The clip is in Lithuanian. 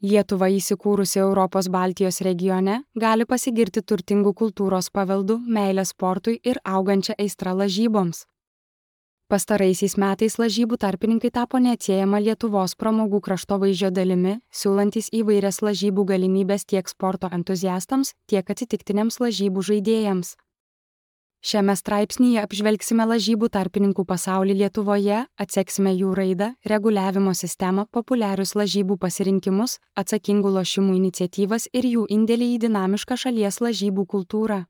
Lietuva įsikūrusi Europos Baltijos regione gali pasigirti turtingų kultūros paveldų, meilę sportui ir augančią aistrą lažyboms. Pastaraisiais metais lažybų tarpininkai tapo neatsiejama Lietuvos pramogų kraštovaizdžio dalimi, siūlantis įvairias lažybų galimybės tiek sporto entuziastams, tiek atsitiktiniams lažybų žaidėjams. Šiame straipsnyje apžvelgsime lažybų tarpininkų pasaulį Lietuvoje, atseksime jų raidą, reguliavimo sistemą, populiarius lažybų pasirinkimus, atsakingų lošimų iniciatyvas ir jų indėlį į dinamišką šalies lažybų kultūrą.